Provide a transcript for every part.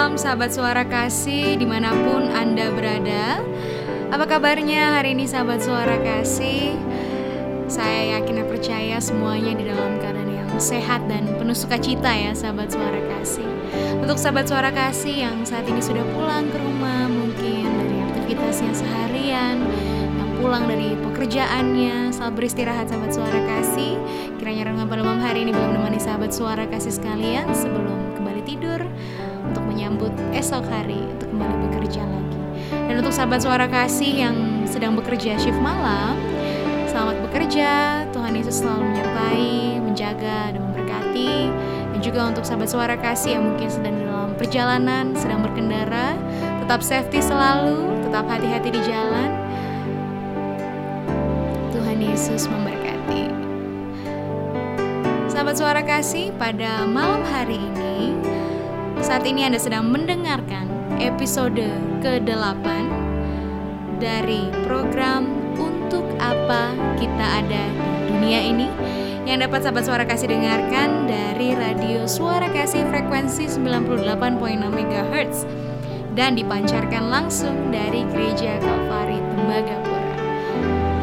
Malam sahabat suara kasih di mana pun Anda berada. Apa kabarnya hari ini sahabat suara kasih? Saya yakin dan percaya semuanya di dalam keadaan yang sehat dan penuh sukacita ya sahabat suara kasih. Untuk sahabat suara kasih yang saat ini sudah pulang ke rumah Mungkin dari aktivitasnya seharian Yang pulang dari pekerjaannya Selamat beristirahat sahabat suara kasih. Kiranya renungan pada malam hari ini belum menemani sahabat suara kasih sekalian Sebelum kembali tidur untuk menyambut esok hari untuk kembali bekerja lagi. Dan untuk sahabat suara kasih yang sedang bekerja shift malam, selamat bekerja. Tuhan Yesus selalu menyertai, menjaga dan memberkati. Dan juga untuk sahabat suara kasih yang mungkin sedang dalam perjalanan, sedang berkendara, tetap safety selalu, tetap hati-hati di jalan. Tuhan Yesus memberkati. Sahabat suara kasih, pada malam hari ini saat ini Anda sedang mendengarkan episode ke-8 dari program Untuk Apa Kita Ada di Dunia Ini yang dapat sahabat suara kasih dengarkan dari radio suara kasih frekuensi 98.6 MHz dan dipancarkan langsung dari Gereja Kalvari Tembagapura.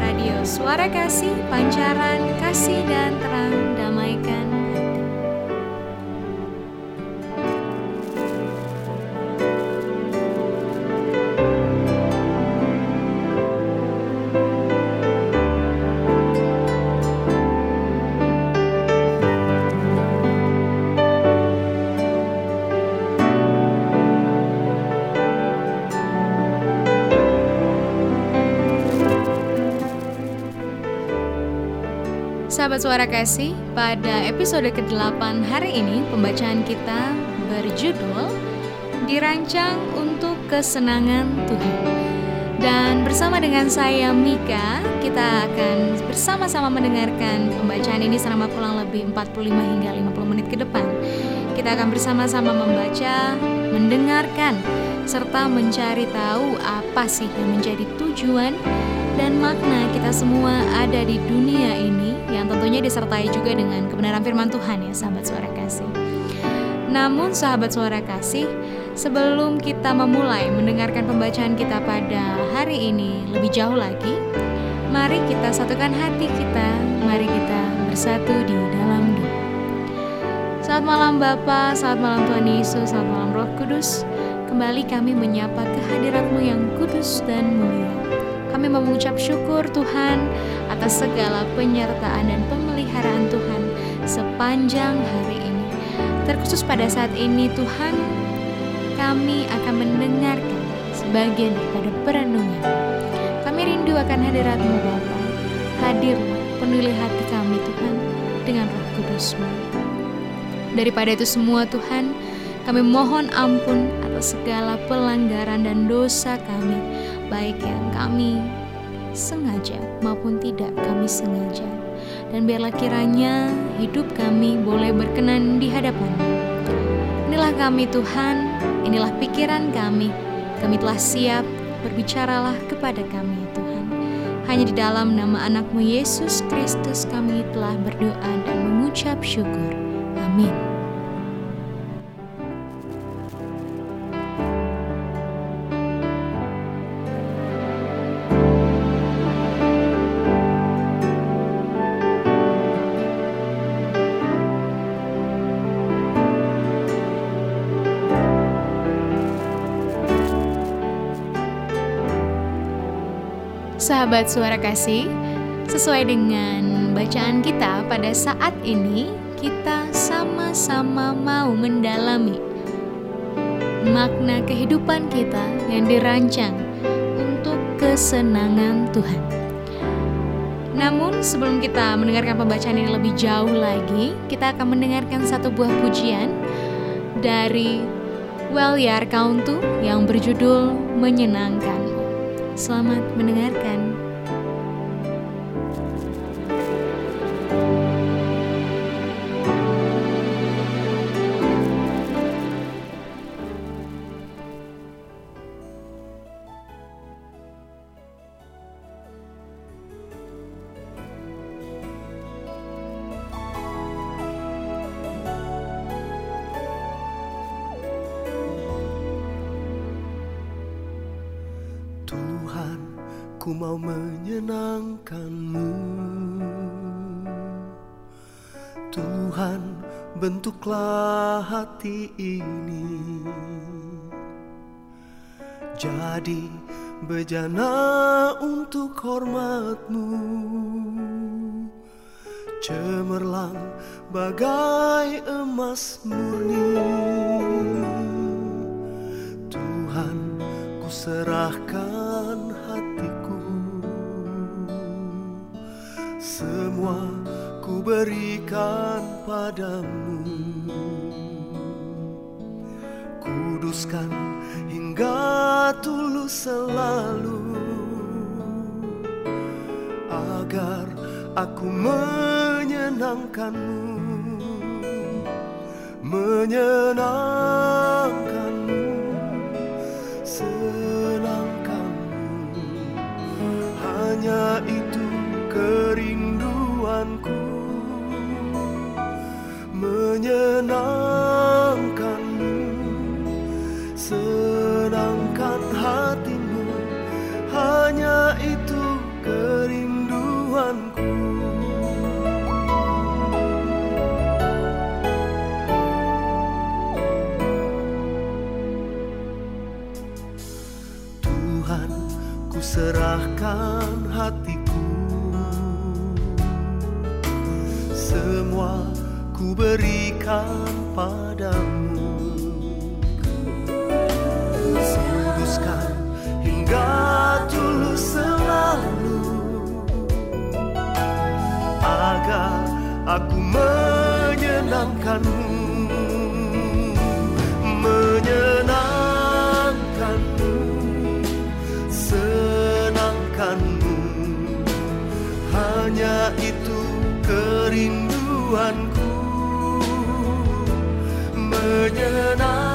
Radio Suara Kasih, pancaran kasih dan terang Sahabat suara kasih, pada episode ke-8 hari ini pembacaan kita berjudul Dirancang untuk Kesenangan Tuhan. Dan bersama dengan saya Mika, kita akan bersama-sama mendengarkan pembacaan ini selama kurang lebih 45 hingga 50 menit ke depan. Kita akan bersama-sama membaca, mendengarkan, serta mencari tahu apa sih yang menjadi tujuan dan makna kita semua ada di dunia ini yang tentunya disertai juga dengan kebenaran firman Tuhan ya sahabat suara kasih. Namun sahabat suara kasih, sebelum kita memulai mendengarkan pembacaan kita pada hari ini lebih jauh lagi, mari kita satukan hati kita, mari kita bersatu di dalam doa. Saat malam Bapa, saat malam Tuhan Yesus, saat malam Roh Kudus, kembali kami menyapa kehadiratmu yang kudus dan mulia. Kami mengucap syukur Tuhan atas segala penyertaan dan pemeliharaan Tuhan sepanjang hari ini. Terkhusus pada saat ini Tuhan, kami akan mendengarkan sebagian daripada perenungan. Kami rindu akan hadiratmu Bapa. Hadirlah, penuhi hati kami Tuhan dengan roh kudusmu. Daripada itu semua Tuhan, kami mohon ampun atas segala pelanggaran dan dosa kami baik yang kami sengaja maupun tidak kami sengaja. Dan biarlah kiranya hidup kami boleh berkenan di hadapan-Mu. Inilah kami Tuhan, inilah pikiran kami. Kami telah siap, berbicaralah kepada kami ya Tuhan. Hanya di dalam nama anakmu Yesus Kristus kami telah berdoa dan mengucap syukur. Amin. Sahabat suara kasih, sesuai dengan bacaan kita pada saat ini, kita sama-sama mau mendalami makna kehidupan kita yang dirancang untuk kesenangan Tuhan. Namun sebelum kita mendengarkan pembacaan ini lebih jauh lagi, kita akan mendengarkan satu buah pujian dari Welyar Kauntu yang berjudul Menyenangkan. Selamat mendengarkan. Hati ini. Jadi bejana untuk hormatmu. Cemerlang bagai emas murni. Tuhan ku serahkan hatiku. Semua ku berikan padamu Kuduskan hingga tulus selalu. Agar aku menyenangkanmu Menyenangkanmu Senangkanmu. Hanya itu kerinduanku Menyenangkanmu serahkan hatiku. Semua ku berikan padamu. Kuduskan hingga tulus selalu. Agar aku menyenangkanmu Menyenangkanmu Menyenangkanmu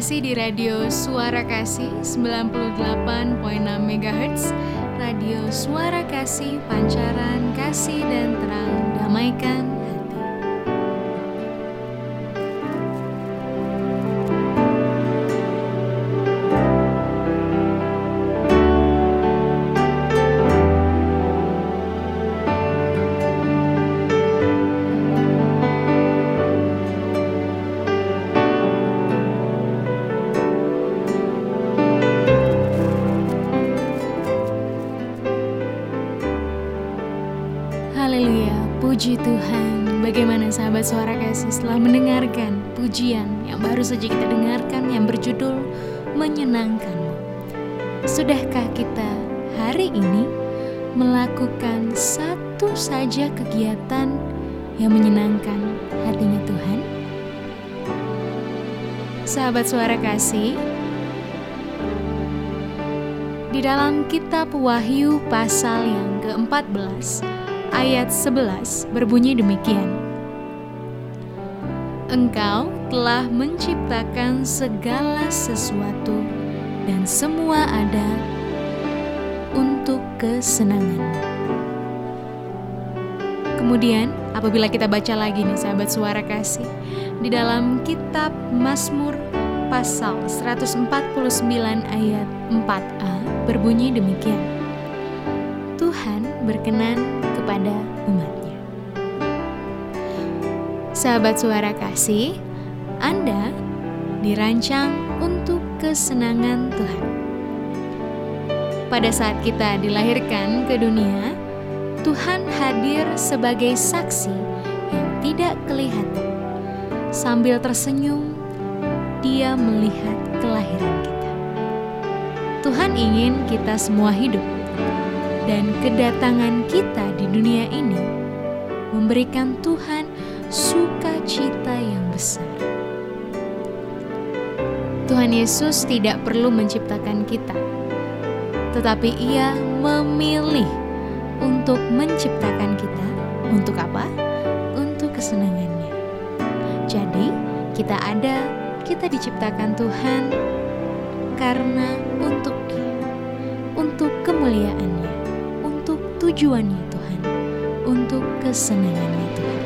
Masih di radio Suara Kasih 98.6 MHz Radio Suara Kasih Pancaran Kasih dan Terang Damaikan Menyenangkanmu. Sudahkah kita hari ini melakukan satu saja kegiatan yang menyenangkan hatinya Tuhan? Sahabat suara kasih, di dalam kitab Wahyu pasal yang ke-14 ayat 11 berbunyi demikian. Engkau telah menciptakan segala sesuatu dan semua ada untuk kesenangan. Kemudian, apabila kita baca lagi nih sahabat suara kasih, di dalam kitab Mazmur pasal 149 ayat 4a berbunyi demikian. Tuhan berkenan kepada umatnya. Sahabat suara kasih, Anda dirancang untuk kesenangan Tuhan. Pada saat kita dilahirkan ke dunia, Tuhan hadir sebagai saksi yang tidak kelihatan. Sambil tersenyum, Dia melihat kelahiran kita. Tuhan ingin kita semua hidup, dan kedatangan kita di dunia ini memberikan Tuhan sukacita yang besar. Tuhan Yesus tidak perlu menciptakan kita, tetapi Ia memilih untuk menciptakan kita. Untuk apa? Untuk kesenangannya. Jadi, kita ada, kita diciptakan Tuhan karena untuk Dia, untuk kemuliaannya, untuk tujuannya Tuhan, untuk kesenangannya Tuhan.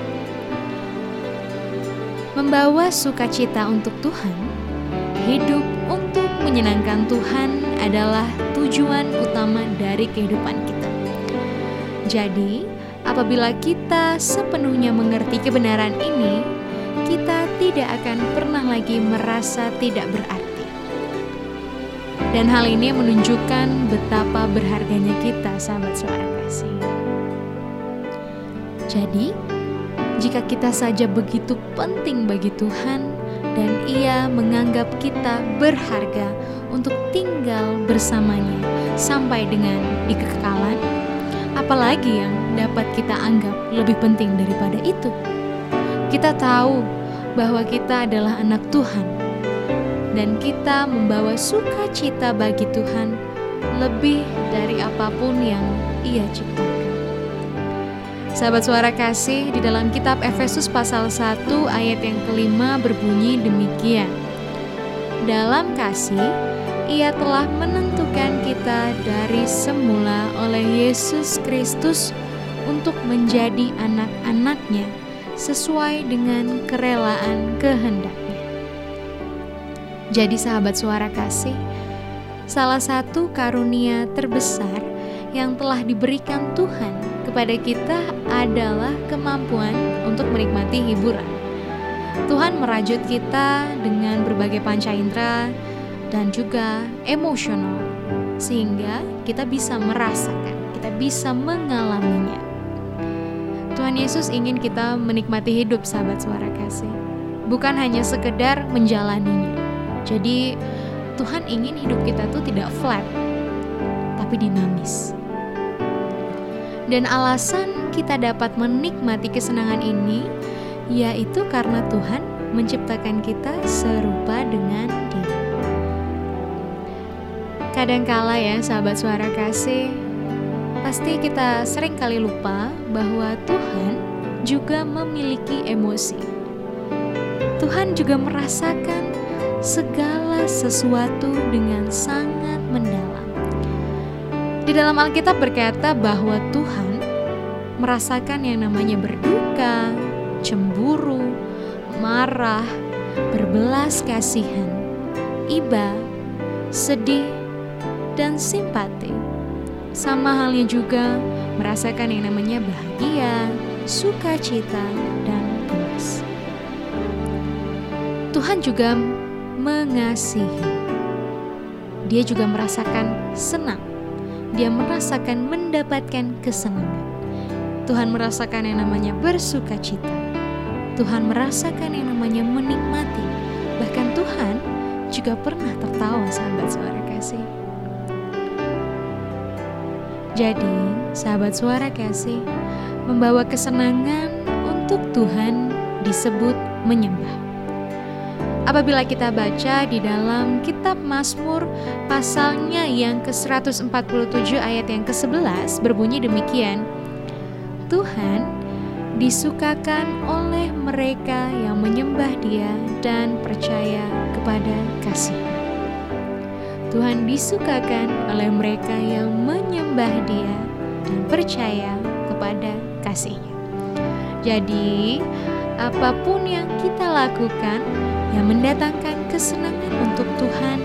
Membawa sukacita untuk Tuhan, hidup untuk menyenangkan Tuhan adalah tujuan utama dari kehidupan kita. Jadi, apabila kita sepenuhnya mengerti kebenaran ini, kita tidak akan pernah lagi merasa tidak berarti. Dan hal ini menunjukkan betapa berharganya kita, sahabat suara kasih. Jadi, jika kita saja begitu penting bagi Tuhan dan Ia menganggap kita berharga untuk tinggal bersamanya sampai dengan di kekekalan, apalagi yang dapat kita anggap lebih penting daripada itu? Kita tahu bahwa kita adalah anak Tuhan dan kita membawa sukacita bagi Tuhan lebih dari apa pun yang Ia ciptakan. Sahabat suara kasih, di dalam kitab Efesus pasal 1 ayat yang kelima berbunyi demikian. Dalam kasih, ia telah menentukan kita dari semula oleh Yesus Kristus untuk menjadi anak-anaknya sesuai dengan kerelaan kehendaknya. Jadi sahabat suara kasih, salah satu karunia terbesar yang telah diberikan Tuhan kepada kita adalah kemampuan untuk menikmati hiburan. Tuhan merajut kita dengan berbagai panca indera dan juga emosional sehingga kita bisa merasakan, kita bisa mengalaminya. Tuhan Yesus ingin kita menikmati hidup sahabat suara kasih. Bukan hanya sekedar menjalaninya. Jadi Tuhan ingin hidup kita tuh tidak flat, tapi dinamis. Dan alasan kita dapat menikmati kesenangan ini yaitu karena Tuhan menciptakan kita serupa dengan Dia. Kadangkala ya sahabat suara kasih, pasti kita sering kali lupa bahwa Tuhan juga memiliki emosi. Tuhan juga merasakan segala sesuatu dengan sangat mendalam. Di dalam Alkitab berkata bahwa Tuhan merasakan yang namanya berduka, cemburu, marah, berbelas kasihan, iba, sedih, dan simpati. Sama halnya juga merasakan yang namanya bahagia, sukacita, dan puas. Tuhan juga mengasihi. Dia juga merasakan senang dia merasakan mendapatkan kesenangan. Tuhan merasakan yang namanya bersuka cita. Tuhan merasakan yang namanya menikmati. Bahkan Tuhan juga pernah tertawa sahabat suara kasih. Jadi, sahabat suara kasih, membawa kesenangan untuk Tuhan disebut menyembah. Apabila kita baca di dalam kitab Mazmur pasalnya yang ke-147 ayat yang ke-11 berbunyi demikian. Tuhan disukakan oleh mereka yang menyembah dia dan percaya kepada kasih. Tuhan disukakan oleh mereka yang menyembah dia dan percaya kepada kasihnya. Jadi, apa pun yang kita lakukan yang mendatangkan kesenangan untuk Tuhan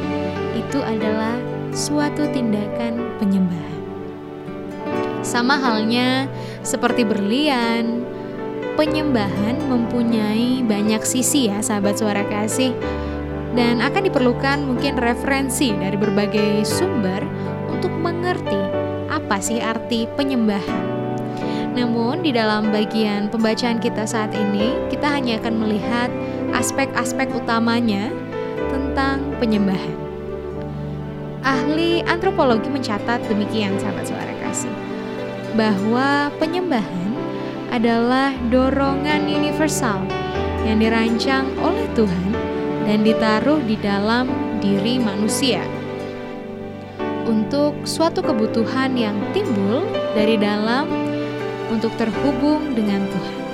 itu adalah suatu tindakan penyembahan. Sama halnya seperti berlian, penyembahan mempunyai banyak sisi ya sahabat suara kasih dan akan diperlukan mungkin referensi dari berbagai sumber untuk mengerti apa sih arti penyembahan. Namun di dalam bagian pembacaan kita saat ini, kita hanya akan melihat aspek-aspek utamanya tentang penyembahan. Ahli antropologi mencatat demikian sahabat suara kasih, bahwa penyembahan adalah dorongan universal yang dirancang oleh Tuhan dan ditaruh di dalam diri manusia untuk suatu kebutuhan yang timbul dari dalam untuk terhubung dengan Tuhan.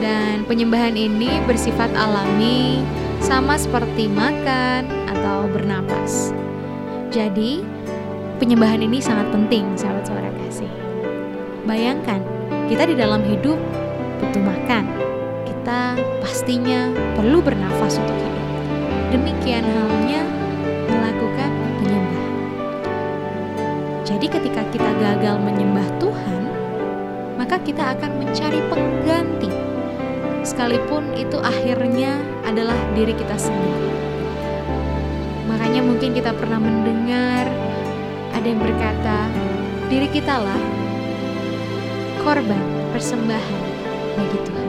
Dan penyembahan ini bersifat alami, sama seperti makan atau bernapas. Jadi, penyembahan ini sangat penting, sahabat suara kasih. Bayangkan, kita di dalam hidup butuh makan. Kita pastinya perlu bernafas untuk hidup. Demikian halnya melakukan penyembahan. Jadi ketika kita gagal menyembah Tuhan, maka kita akan mencari pengganti. Sekalipun itu akhirnya adalah diri kita sendiri. Makanya mungkin kita pernah mendengar ada yang berkata, diri kita lah korban persembahan bagi Tuhan.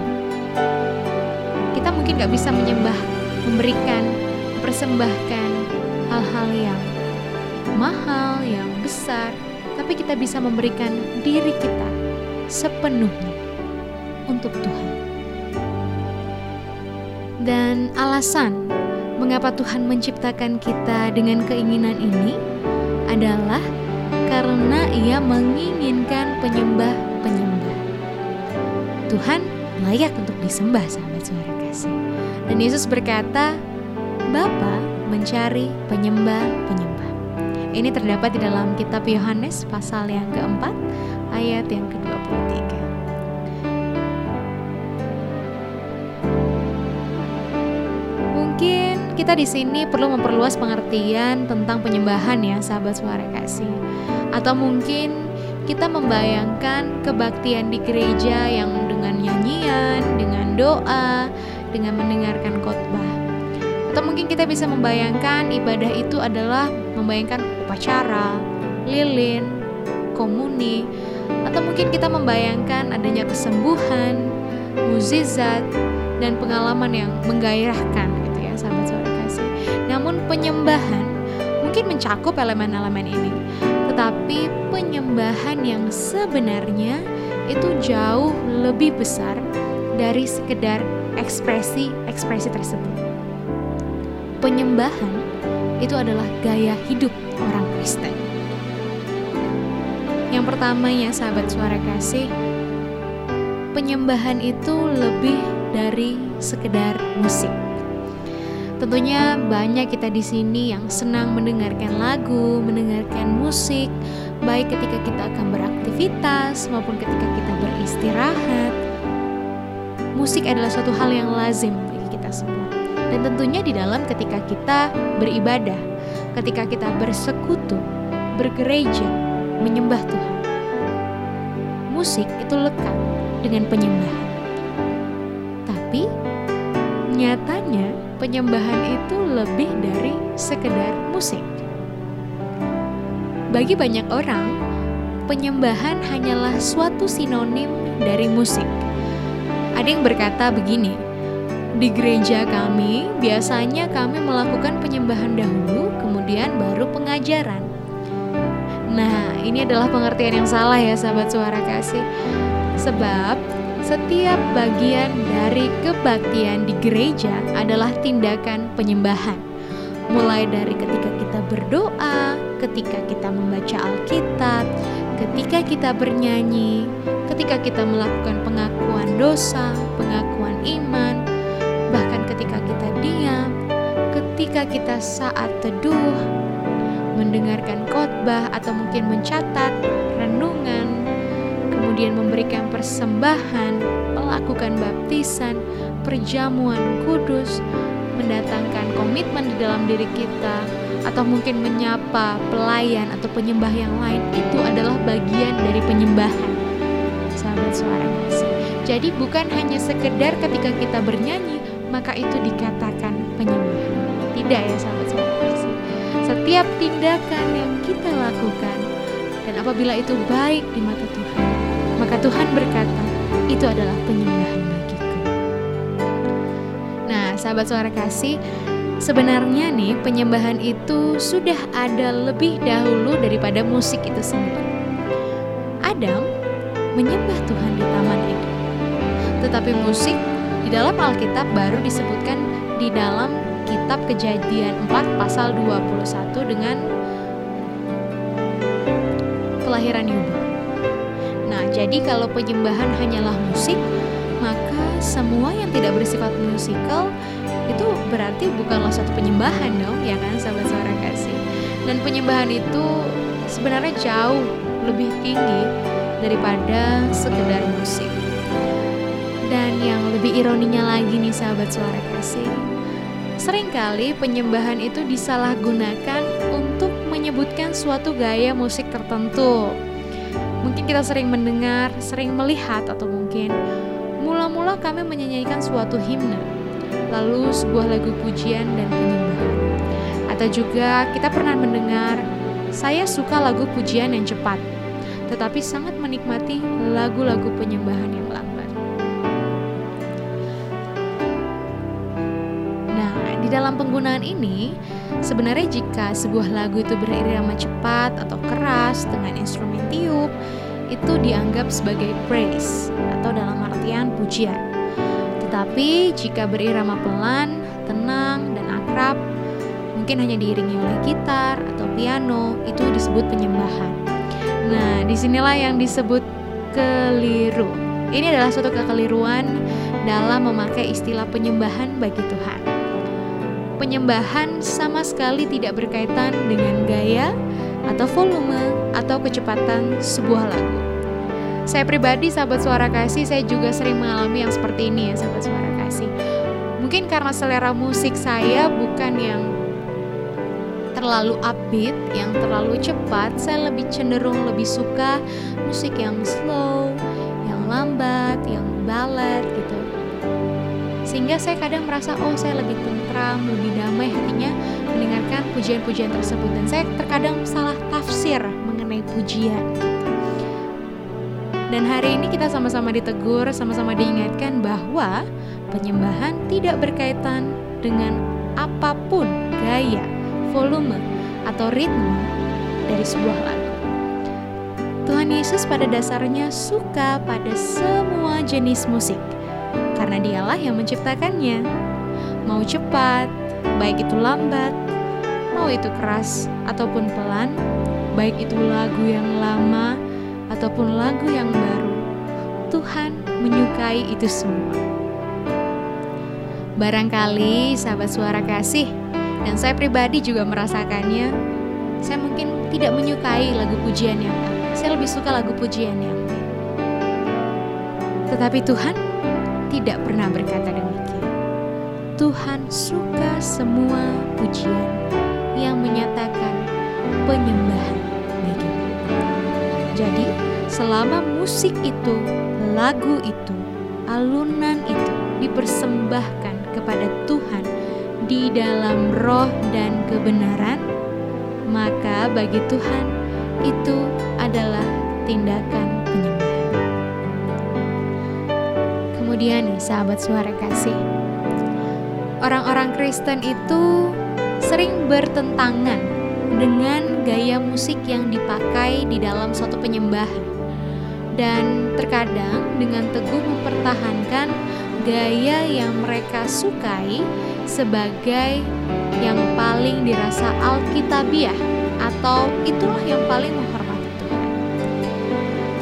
Kita mungkin gak bisa menyembah, memberikan, persembahkan hal-hal yang mahal, yang besar, tapi kita bisa memberikan diri kita sepenuhnya untuk Tuhan. Dan alasan mengapa Tuhan menciptakan kita dengan keinginan ini adalah karena Ia menginginkan penyembah-penyembah. Tuhan layak untuk disembah, sahabat suara kasih. Dan Yesus berkata, Bapa mencari penyembah-penyembah. Ini terdapat di dalam kitab Yohanes pasal yang keempat ayat yang ke-23. Kita di sini perlu memperluas pengertian tentang penyembahan ya sahabat suara kasih. Atau mungkin kita membayangkan kebaktian di gereja yang dengan nyanyian, dengan doa, dengan mendengarkan khotbah. Atau mungkin kita bisa membayangkan ibadah itu adalah membayangkan upacara, lilin, komuni, atau mungkin kita membayangkan adanya kesembuhan, mukjizat, dan pengalaman yang menggairahkan gitu ya sahabat suara. Namun penyembahan mungkin mencakup elemen-elemen ini, tetapi penyembahan yang sebenarnya itu jauh lebih besar dari sekedar ekspresi-ekspresi tersebut. Penyembahan itu adalah gaya hidup orang Kristen. Yang pertama ya sahabat suara kasih, penyembahan itu lebih dari sekedar musik. Tentunya banyak kita di sini yang senang mendengarkan lagu, mendengarkan musik, baik ketika kita akan beraktivitas maupun ketika kita beristirahat. Musik adalah suatu hal yang lazim bagi kita semua. Dan tentunya di dalam ketika kita beribadah, ketika kita bersekutu, bergereja, menyembah Tuhan. Musik itu lekat dengan penyembahan. Tapi nyatanya penyembahan itu lebih dari sekedar musik. Bagi banyak orang, penyembahan hanyalah suatu sinonim dari musik. Ada yang berkata begini, di gereja kami biasanya kami melakukan penyembahan dahulu, kemudian baru pengajaran. Nah, ini adalah pengertian yang salah ya sahabat suara kasih. Sebab setiap bagian dari kebaktian di gereja adalah tindakan penyembahan. Mulai dari ketika kita berdoa, ketika kita membaca Alkitab, ketika kita bernyanyi, ketika kita melakukan pengakuan dosa, pengakuan iman, bahkan ketika kita diam, ketika kita saat teduh, mendengarkan khotbah atau mungkin mencatat renungan, kemudian memberikan persembahan, melakukan baptisan, perjamuan kudus, mendatangkan komitmen di dalam diri kita, atau mungkin menyapa pelayan atau penyembah yang lain, itu adalah bagian dari penyembahan. Sahabat suara kasih. Jadi bukan hanya sekedar ketika kita bernyanyi, maka itu dikatakan penyembahan. Tidak ya sahabat suara kasih. Setiap tindakan yang kita lakukan dan apabila itu baik di mata Tuhan, maka Tuhan berkata, itu adalah penyembahan bagiku. Nah, sahabat suara kasih, sebenarnya nih penyembahan itu sudah ada lebih dahulu daripada musik itu sendiri. Adam menyembah Tuhan di Taman Eden. Tetapi musik di dalam Alkitab baru disebutkan di dalam kitab Kejadian 4 pasal 21 dengan kelahiran Yubal. Jadi kalau penyembahan hanyalah musik, maka semua yang tidak bersifat musikal itu berarti bukanlah suatu penyembahan dong, ya kan sahabat suara kasih. Dan penyembahan itu sebenarnya jauh lebih tinggi daripada sekedar musik. Dan yang lebih ironinya lagi nih sahabat suara kasih, sering kali penyembahan itu disalahgunakan untuk menyebutkan suatu gaya musik tertentu. Mungkin kita sering mendengar, sering melihat atau mungkin mula-mula kami menyanyikan suatu himne, lalu sebuah lagu pujian dan penyembahan. Atau juga kita pernah mendengar, saya suka lagu pujian yang cepat, tetapi sangat menikmati lagu-lagu penyembahan yang lambat. Dalam penggunaan ini, sebenarnya jika sebuah lagu itu berirama cepat atau keras dengan instrumen tiup, itu dianggap sebagai praise atau dalam artian pujian. Tetapi jika berirama pelan, tenang, dan akrab, mungkin hanya diiringi oleh gitar atau piano, itu disebut penyembahan. Nah, di sinilah yang disebut keliru. Ini adalah suatu kekeliruan dalam memakai istilah penyembahan bagi Tuhan. Penyembahan sama sekali tidak berkaitan dengan gaya atau volume atau kecepatan sebuah lagu. Saya pribadi sahabat suara kasih saya juga sering mengalami yang seperti ini ya sahabat suara kasih. Mungkin karena selera musik saya bukan yang terlalu upbeat, yang terlalu cepat, saya lebih cenderung lebih suka musik yang slow, yang lambat, yang ballad gitu. Sehingga saya kadang merasa oh saya lebih tentram, lebih damai hatinya mendengarkan pujian-pujian tersebut dan saya terkadang salah tafsir mengenai pujian. Dan hari ini kita sama-sama ditegur, sama-sama diingatkan bahwa penyembahan tidak berkaitan dengan apa pun gaya, volume, atau ritme dari sebuah lagu. Tuhan Yesus pada dasarnya suka pada semua jenis musik karena dialah yang menciptakannya. Mau cepat, baik itu lambat, mau itu keras ataupun pelan, baik itu lagu yang lama ataupun lagu yang baru, Tuhan menyukai itu semua. Barangkali sahabat suara kasih, dan saya pribadi juga merasakannya, saya mungkin tidak menyukai lagu pujian yang saya lebih suka lagu pujian yang Tetapi Tuhan tidak pernah berkata demikian. Tuhan suka semua pujian yang menyatakan penyembahan baginya. Jadi, selama musik itu, lagu itu, alunan itu dipersembahkan kepada Tuhan di dalam roh dan kebenaran, maka bagi Tuhan itu adalah tindakan penyembahan. Kemudian nih sahabat suara kasih, orang-orang Kristen itu sering bertentangan dengan gaya musik yang dipakai di dalam suatu penyembahan. Dan terkadang dengan teguh mempertahankan gaya yang mereka sukai sebagai yang paling dirasa alkitabiah atau itulah yang paling.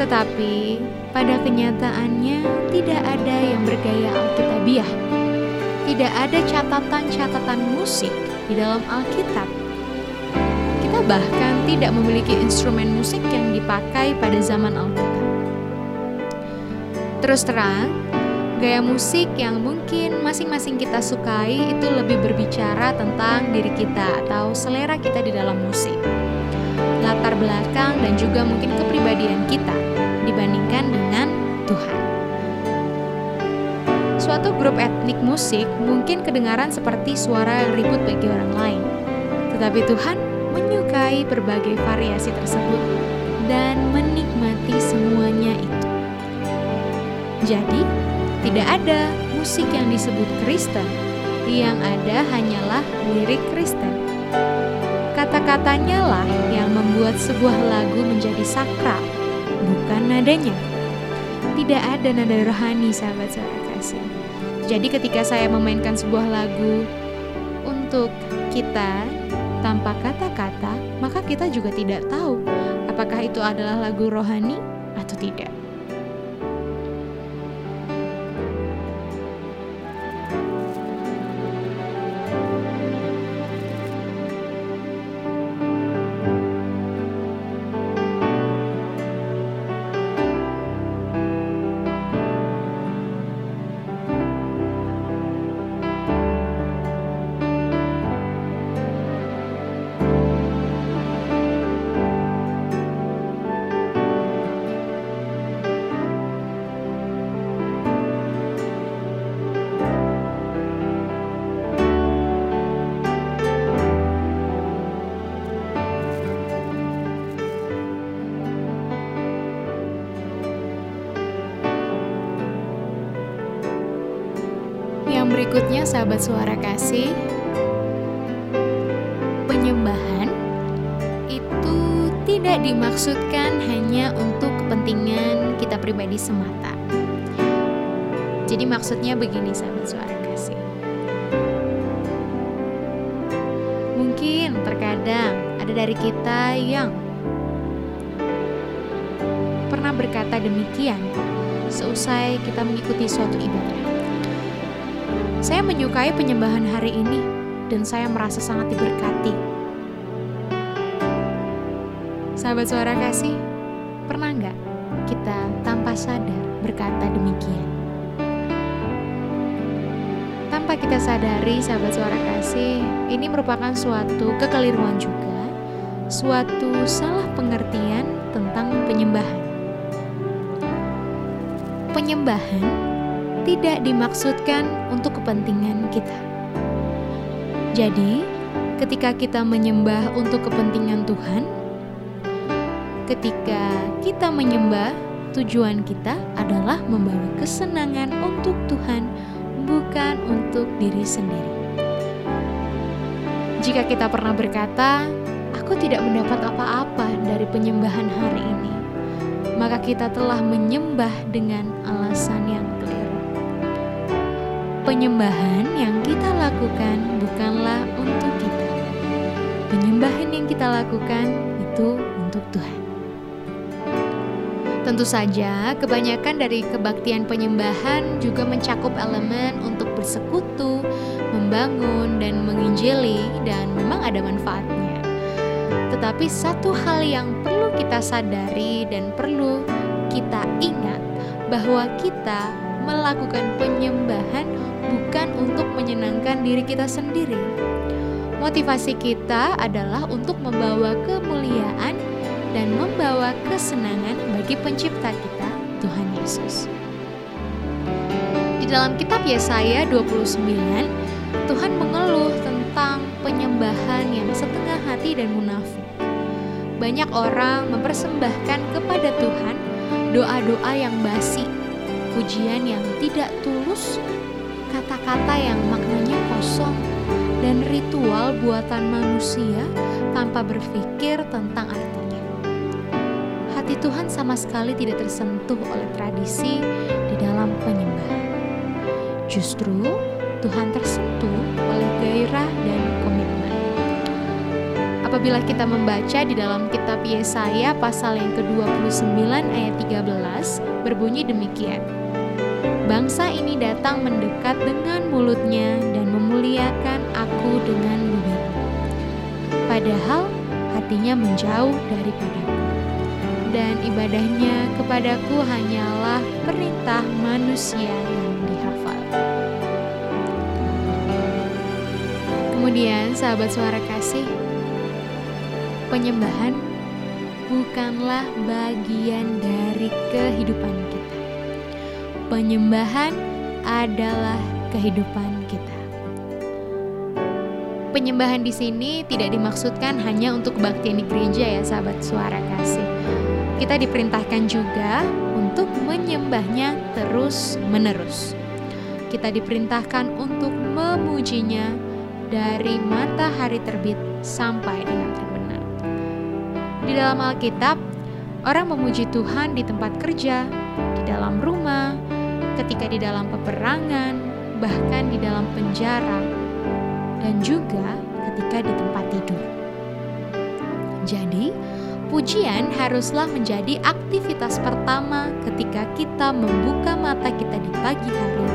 Tetapi pada kenyataannya tidak ada yang bergaya alkitabiah. Tidak ada catatan-catatan musik di dalam Alkitab. Kita bahkan tidak memiliki instrumen musik yang dipakai pada zaman Alkitab. Terus terang, gaya musik yang mungkin masing-masing kita sukai itu lebih berbicara tentang diri kita atau selera kita di dalam musik. Latar belakang dan juga mungkin kepribadian kita dibandingkan dengan Tuhan. Suatu grup etnik musik mungkin kedengaran seperti suara yang ribut bagi orang lain. Tetapi Tuhan menyukai berbagai variasi tersebut dan menikmati semuanya itu. Jadi, tidak ada musik yang disebut Kristen, yang ada hanyalah lirik Kristen. Kata-katanya lah yang membuat sebuah lagu menjadi sakral, nadanya. Tidak ada nada rohani, sahabat saya kasih. Jadi ketika saya memainkan sebuah lagu untuk kita tanpa kata-kata, maka kita juga tidak tahu apakah itu adalah lagu rohani atau tidak. Berikutnya sahabat suara kasih Penyembahan itu tidak dimaksudkan hanya untuk kepentingan kita pribadi semata. Jadi maksudnya begini sahabat suara kasih. Mungkin terkadang ada dari kita yang pernah berkata demikian seusai kita mengikuti suatu ibadah saya menyukai penyembahan hari ini dan saya merasa sangat diberkati. Sahabat suara kasih, pernah nggak kita tanpa sadar berkata demikian? Tanpa kita sadari, sahabat suara kasih, ini merupakan suatu kekeliruan juga, suatu salah pengertian tentang penyembahan. Penyembahan tidak dimaksudkan untuk kepentingan kita. Jadi, ketika kita menyembah untuk kepentingan Tuhan, ketika kita menyembah, tujuan kita adalah membawa kesenangan untuk Tuhan, bukan untuk diri sendiri. Jika kita pernah berkata, "Aku tidak mendapat apa-apa dari penyembahan hari ini," maka kita telah menyembah dengan alasan yang penyembahan yang kita lakukan bukanlah untuk kita. Penyembahan yang kita lakukan itu untuk Tuhan. Tentu saja, kebanyakan dari kebaktian penyembahan juga mencakup elemen untuk bersekutu, membangun, dan menginjili, dan memang ada manfaatnya. Tetapi satu hal yang perlu kita sadari dan perlu kita ingat bahwa kita melakukan penyembahan bukan untuk menyenangkan diri kita sendiri. Motivasi kita adalah untuk membawa kemuliaan dan membawa kesenangan bagi pencipta kita, Tuhan Yesus. Di dalam kitab Yesaya 29, Tuhan mengeluh tentang penyembahan yang setengah hati dan munafik. Banyak orang mempersembahkan kepada Tuhan doa-doa yang basi, pujian yang tidak tulus kata-kata yang maknanya kosong, dan ritual buatan manusia tanpa berpikir tentang artinya. Hati Tuhan sama sekali tidak tersentuh oleh tradisi di dalam penyembahan. Justru Tuhan tersentuh oleh gairah dan. Apabila kita membaca di dalam kitab Yesaya pasal yang ke-29 ayat 13 berbunyi demikian. Bangsa ini datang mendekat dengan mulutnya dan memuliakan aku dengan bibirnya. Padahal hatinya menjauh daripadaku. Dan ibadahnya kepadaku hanyalah perintah manusia yang dihafal. Kemudian sahabat suara kasih, penyembahan bukanlah bagian dari kehidupan kita. Penyembahan adalah kehidupan kita. Penyembahan di sini tidak dimaksudkan hanya untuk kebaktian di gereja ya sahabat suara kasih. Kita diperintahkan juga untuk menyembahnya terus menerus. Kita diperintahkan untuk memujinya dari matahari terbit sampai dengan terbenam. Di dalam Alkitab, orang memuji Tuhan di tempat kerja, di dalam rumah, ketika di dalam peperangan, bahkan di dalam penjara, dan juga ketika di tempat tidur. Jadi, pujian haruslah menjadi aktivitas pertama ketika kita membuka mata kita di pagi hari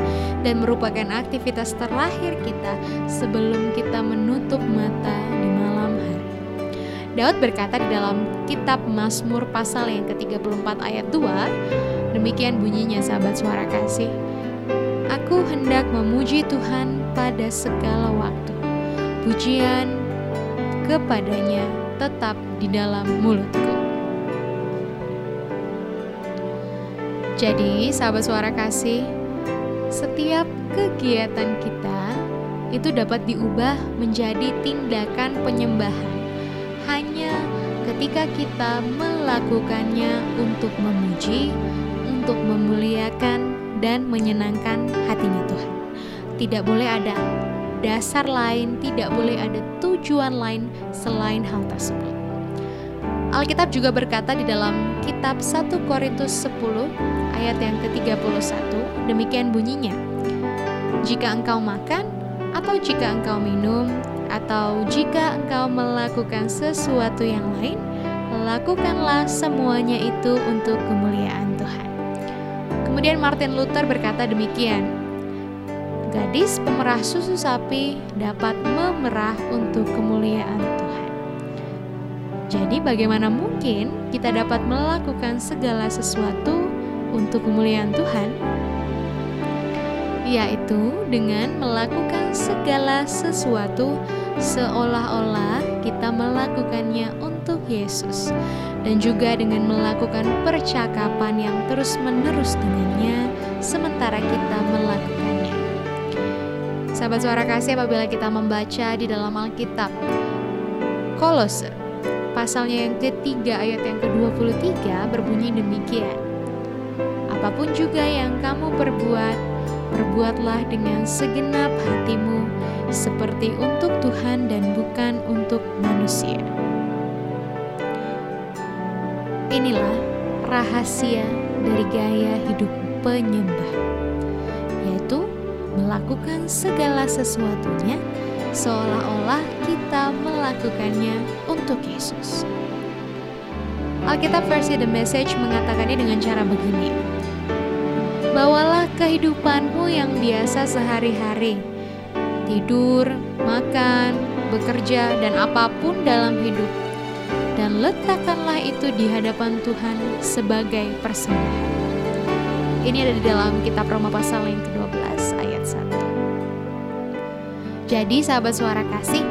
dan merupakan aktivitas terakhir kita sebelum kita menutup mata di. Daud berkata di dalam kitab Mazmur pasal yang ke-34 ayat 2, demikian bunyinya sahabat suara kasih. Aku hendak memuji Tuhan pada segala waktu. Pujian kepadanya tetap di dalam mulutku. Jadi, sahabat suara kasih, setiap kegiatan kita itu dapat diubah menjadi tindakan penyembahan ketika kita melakukannya untuk memuji, untuk memuliakan dan menyenangkan hatinya Tuhan. Tidak boleh ada dasar lain, tidak boleh ada tujuan lain selain hal tersebut. Alkitab juga berkata di dalam kitab 1 Korintus 10 ayat yang ke-31, demikian bunyinya. Jika engkau makan atau jika engkau minum atau jika engkau melakukan sesuatu yang lain, lakukanlah semuanya itu untuk kemuliaan Tuhan. Kemudian Martin Luther berkata demikian, Gadis pemerah susu sapi dapat memerah untuk kemuliaan Tuhan. Jadi bagaimana mungkin kita dapat melakukan segala sesuatu untuk kemuliaan Tuhan? Yaitu dengan melakukan segala sesuatu seolah-olah kita melakukannya untuk Yesus dan juga dengan melakukan percakapan yang terus-menerus dengannya sementara kita melakukannya. Sahabat suara kasih apabila kita membaca di dalam Alkitab Kolose pasalnya yang ketiga ayat yang ke-23 berbunyi demikian. Apa pun juga yang kamu perbuat, perbuatlah dengan segenap hatimu seperti untuk Tuhan dan bukan untuk manusia. Inilah rahasia dari gaya hidup penyembah, yaitu melakukan segala sesuatunya seolah-olah kita melakukannya untuk Yesus. Alkitab versi The Message mengatakannya dengan cara begini. Bawalah kehidupanmu yang biasa sehari-hari. Tidur, makan, bekerja, dan apa pun dalam hidup. Dan letakkanlah itu di hadapan Tuhan sebagai persembahan. Ini ada di dalam kitab Roma pasal yang ke-12 ayat 1. Jadi sahabat suara kasih,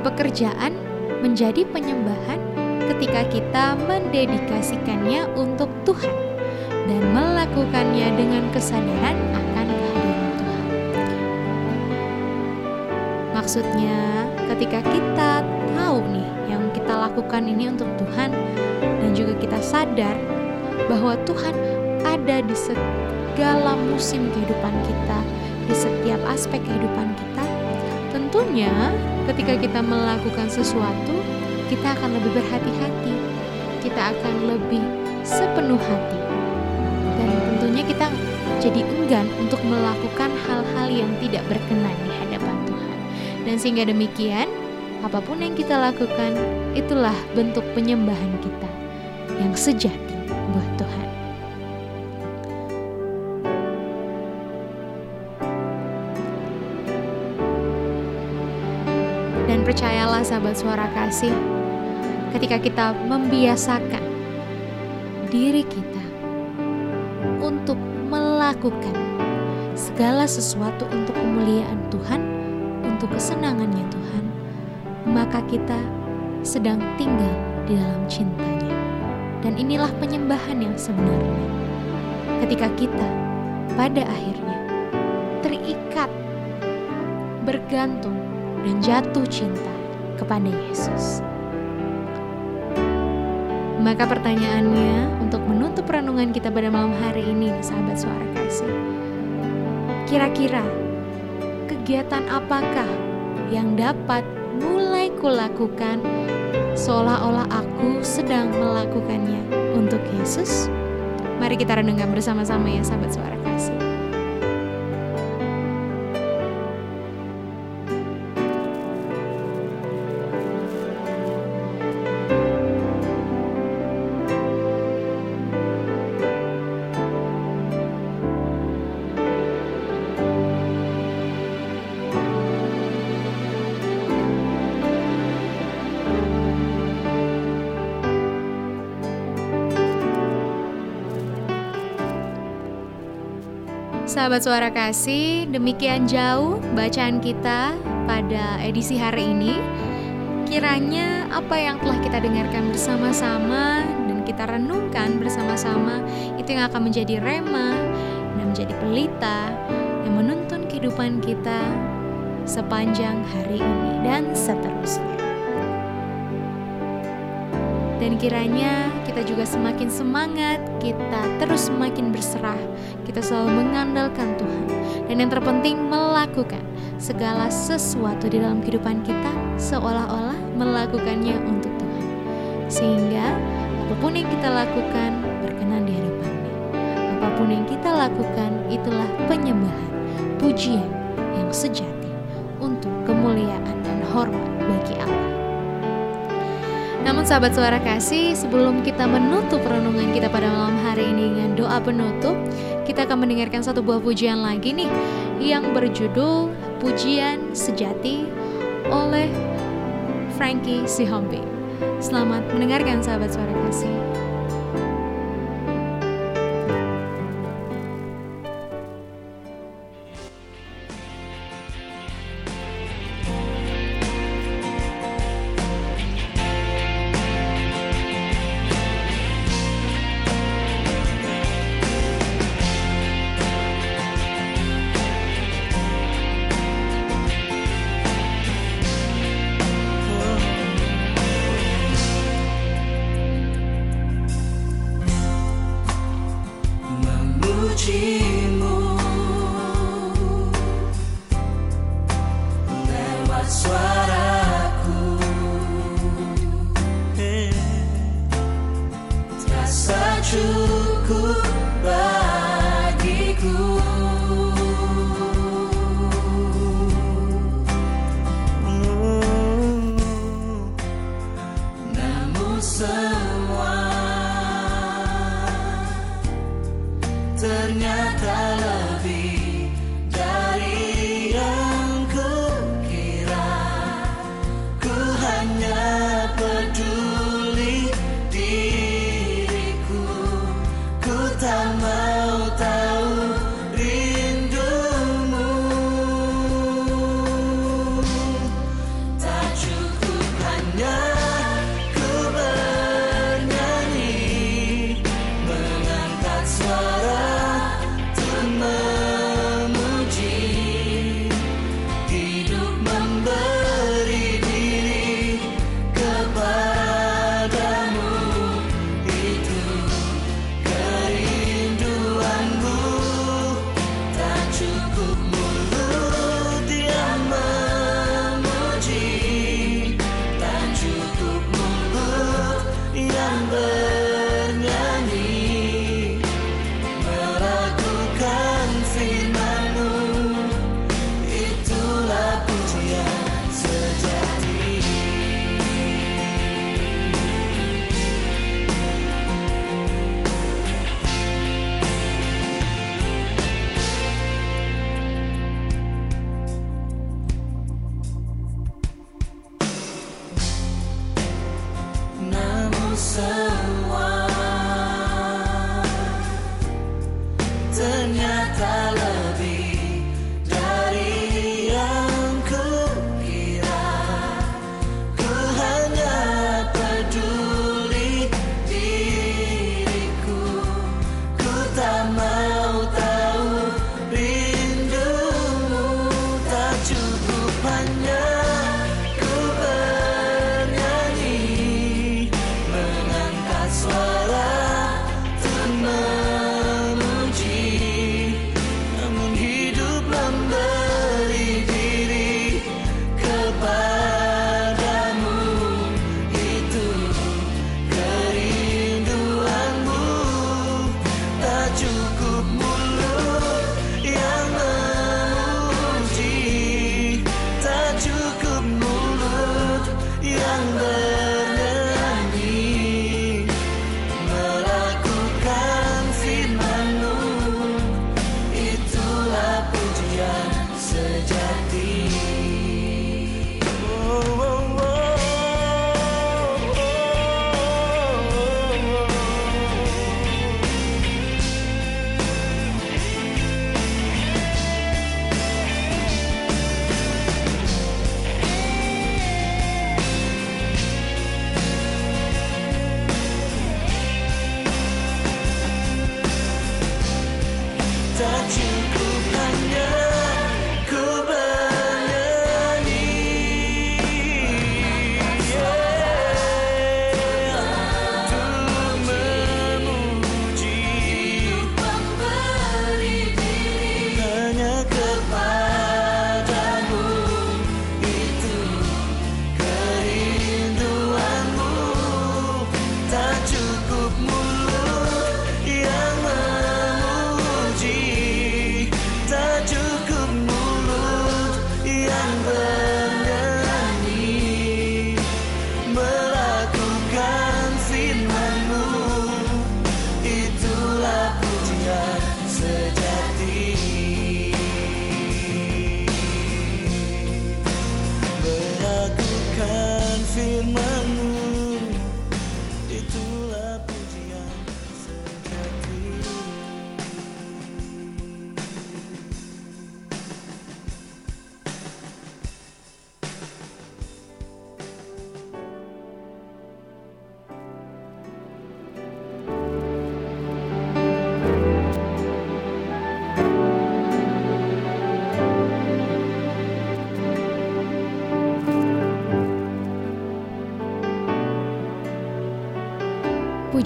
pekerjaan menjadi penyembahan ketika kita mendedikasikannya untuk Tuhan dan melakukannya dengan kesadaran akan kehadiran Tuhan. Maksudnya, ketika kita tahu nih yang kita lakukan ini untuk Tuhan dan juga kita sadar bahwa Tuhan ada di segala musim kehidupan kita, di setiap aspek kehidupan kita, tentunya ketika kita melakukan sesuatu, kita akan lebih berhati-hati. Kita akan lebih sepenuh hati. Tentunya kita jadi enggan untuk melakukan hal-hal yang tidak berkenan di hadapan Tuhan. Dan sehingga demikian, apa pun yang kita lakukan, itulah bentuk penyembahan kita yang sejati buat Tuhan. Dan percayalah sahabat suara kasih, ketika kita membiasakan diri kita melakukan segala sesuatu untuk kemuliaan Tuhan, untuk kesenangannya Tuhan, maka kita sedang tinggal di dalam cintanya. Dan inilah penyembahan yang sebenarnya. Ketika kita pada akhirnya terikat, bergantung, dan jatuh cinta kepada Yesus. Maka pertanyaannya untuk menutup renungan kita pada malam hari ini, sahabat suara kasih. Kira-kira kegiatan apakah yang dapat mulai kulakukan seolah-olah aku sedang melakukannya untuk Yesus? Mari kita renungkan bersama-sama ya sahabat suara Sahabat suara kasih, demikian jauh bacaan kita pada edisi hari ini. Kiranya apa yang telah kita dengarkan bersama-sama dan kita renungkan bersama-sama itu yang akan menjadi rema dan menjadi pelita yang menuntun kehidupan kita sepanjang hari ini dan seterusnya. Dan kiranya kita juga semakin semangat, kita terus semakin berserah, kita selalu mengandalkan Tuhan. Dan yang terpenting melakukan segala sesuatu di dalam kehidupan kita seolah-olah melakukannya untuk Tuhan. Sehingga apa pun yang kita lakukan berkenan di hadapannya. Apa pun yang kita lakukan itulah penyembahan, pujian yang sejati untuk kemuliaan dan hormat sahabat suara kasih, sebelum kita menutup renungan kita pada malam hari ini dengan doa penutup, kita akan mendengarkan satu buah pujian lagi nih yang berjudul Pujian Sejati oleh Frankie Sihombi. Selamat mendengarkan sahabat suara kasih.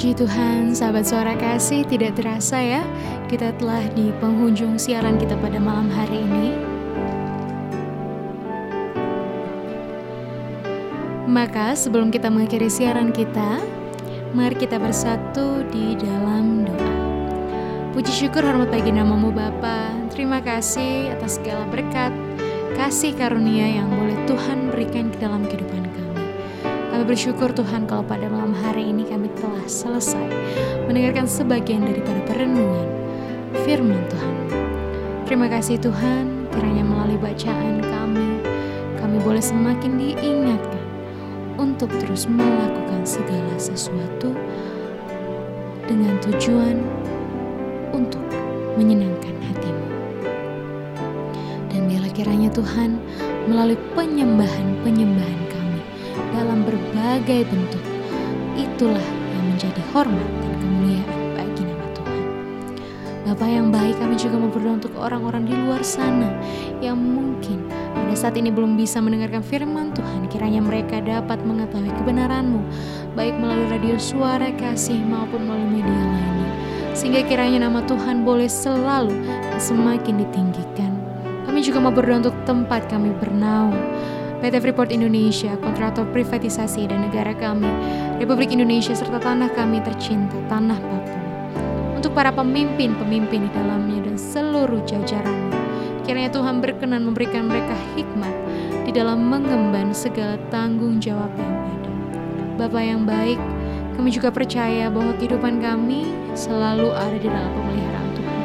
Puji Tuhan, sahabat suara kasih, tidak terasa ya, kita telah di penghujung siaran kita pada malam hari ini. Maka sebelum kita mengakhiri siaran kita, mari kita bersatu di dalam doa. Puji syukur hormat bagi namamu Bapa. Terima kasih atas segala berkat, kasih karunia yang boleh Tuhan berikan ke dalam kehidupan kami. Bersyukur Tuhan kalau pada malam hari ini kami telah selesai mendengarkan sebagian daripada perenungan firman Tuhan. Terima kasih Tuhan, kiranya melalui bacaan kami, kami boleh semakin diingatkan untuk terus melakukan segala sesuatu dengan tujuan untuk menyenangkan hatimu. Dan biarlah kiranya Tuhan melalui penyembahan-penyembahan dalam berbagai bentuk. Itulah yang menjadi hormat dan kemuliaan bagi nama Tuhan. Bapak yang baik, kami juga mau berdoa untuk orang-orang di luar sana yang mungkin pada saat ini belum bisa mendengarkan firman Tuhan. Kiranya mereka dapat mengetahui kebenaran-Mu, baik melalui radio suara kasih maupun melalui media lainnya. Sehingga kiranya nama Tuhan boleh selalu semakin ditinggikan. Kami juga mau berdoa untuk tempat kami bernaung, PT Freeport Indonesia, kontraktor privatisasi dan negara kami, Republik Indonesia serta tanah kami tercinta, tanah Papua. Untuk para pemimpin-pemimpin di dalamnya dan seluruh jajarannya, kiranya Tuhan berkenan memberikan mereka hikmat di dalam mengemban segala tanggung jawab yang ada. Bapak yang baik, kami juga percaya bahwa kehidupan kami selalu ada di dalam pemeliharaan Tuhan.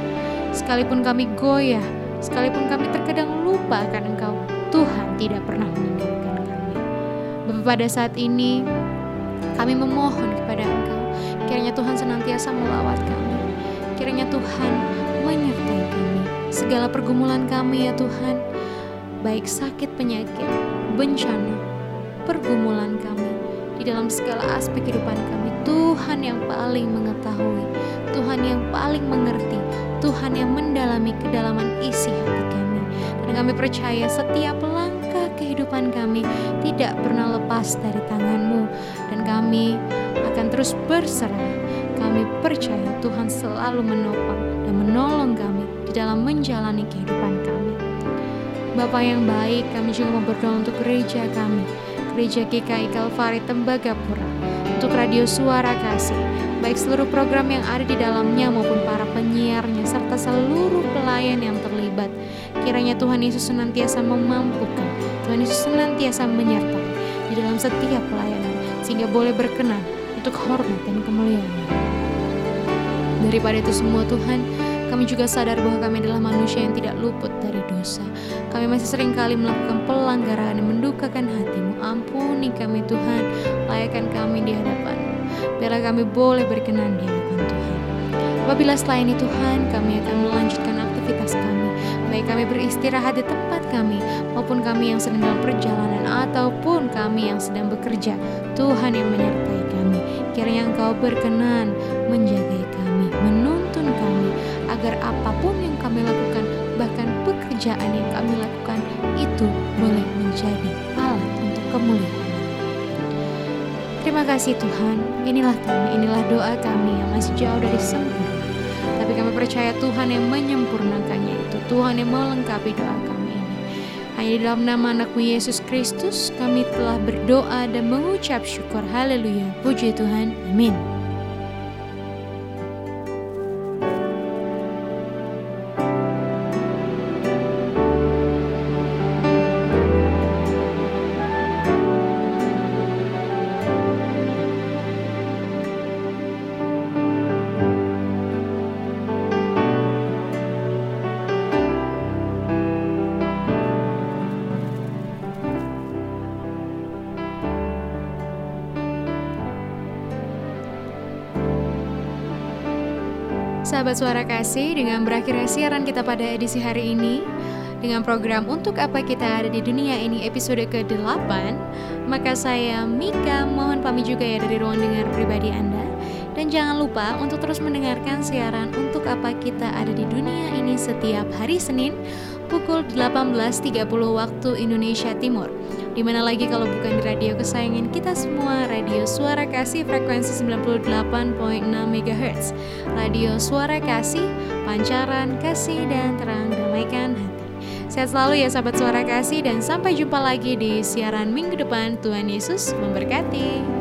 Sekalipun kami goyah, sekalipun kami terkadang lupa akan Engkau, Tuhan tidak pernah meninggalkan kami. Bapak pada saat ini kami memohon kepada Engkau, kiranya Tuhan senantiasa melawat kami. Kiranya Tuhan menyertai kami. segala pergumulan kami ya Tuhan, baik sakit penyakit, bencana, pergumulan kami, di dalam segala aspek kehidupan kami, Tuhan yang paling mengetahui, Tuhan yang paling mengerti, Tuhan yang mendalami kedalaman isi hati kami. Dan kami percaya setiap langkah kehidupan kami tidak pernah lepas dari tanganmu. Dan kami akan terus berserah. Kami percaya Tuhan selalu menopang dan menolong kami di dalam menjalani kehidupan kami. Bapak yang baik, kami juga mau berdoa untuk gereja kami, Gereja GKI Kalvari Tembagapura, untuk Radio Suara Kasih, baik seluruh program yang ada di dalamnya maupun para penyiarnya serta seluruh pelayan yang terlibat. Kiranya Tuhan Yesus senantiasa memampukan, Tuhan Yesus senantiasa menyertai di dalam setiap pelayanan sehingga boleh berkenan untuk hormat dan kemuliaan. Daripada itu semua Tuhan, kami juga sadar bahwa kami adalah manusia yang tidak luput dari dosa. Kami masih sering kali melakukan pelanggaran yang mendukakan hatimu. Ampuni kami Tuhan, layakkan kami di hadapanmu. Biarlah kami boleh berkenan di hadapan Tuhan. Apabila setelah ini Tuhan, kami akan melanjutkan aktivitas kami. Baik kami beristirahat di tempat kami, maupun kami yang sedang dalam perjalanan, ataupun kami yang sedang bekerja. Tuhan yang menyertai kami. Kiranya Engkau berkenan menjaga kami, menuntun kami, agar apa pun yang kami lakukan, bahkan pekerjaan yang kami lakukan, itu boleh menjadi alat untuk kemuliaan. Terima kasih Tuhan, inilah kami, inilah doa kami yang masih jauh dari sempurna. Percaya Tuhan yang menyempurnakannya itu, Tuhan yang melengkapi doa kami ini. Hanya di dalam nama anakmu Yesus Kristus, kami telah berdoa dan mengucap syukur. Haleluya, puji Tuhan, amin. Sahabat suara kasih, dengan berakhirnya siaran kita pada edisi hari ini dengan program Untuk Apa Kita Ada di Dunia ini episode ke-8 Maka saya Mika mohon pamit juga ya dari ruang dengar pribadi Anda. Dan jangan lupa untuk terus mendengarkan siaran Untuk Apa Kita Ada di Dunia ini setiap hari Senin pukul 18.30 waktu Indonesia Timur di mana lagi kalau bukan di radio kesayangan kita semua, Radio Suara Kasih frekuensi 98.6 MHz. Radio Suara Kasih, pancaran kasih dan terang damaikan hati. Sehat selalu ya sahabat Suara Kasih dan sampai jumpa lagi di siaran minggu depan. Tuhan Yesus memberkati.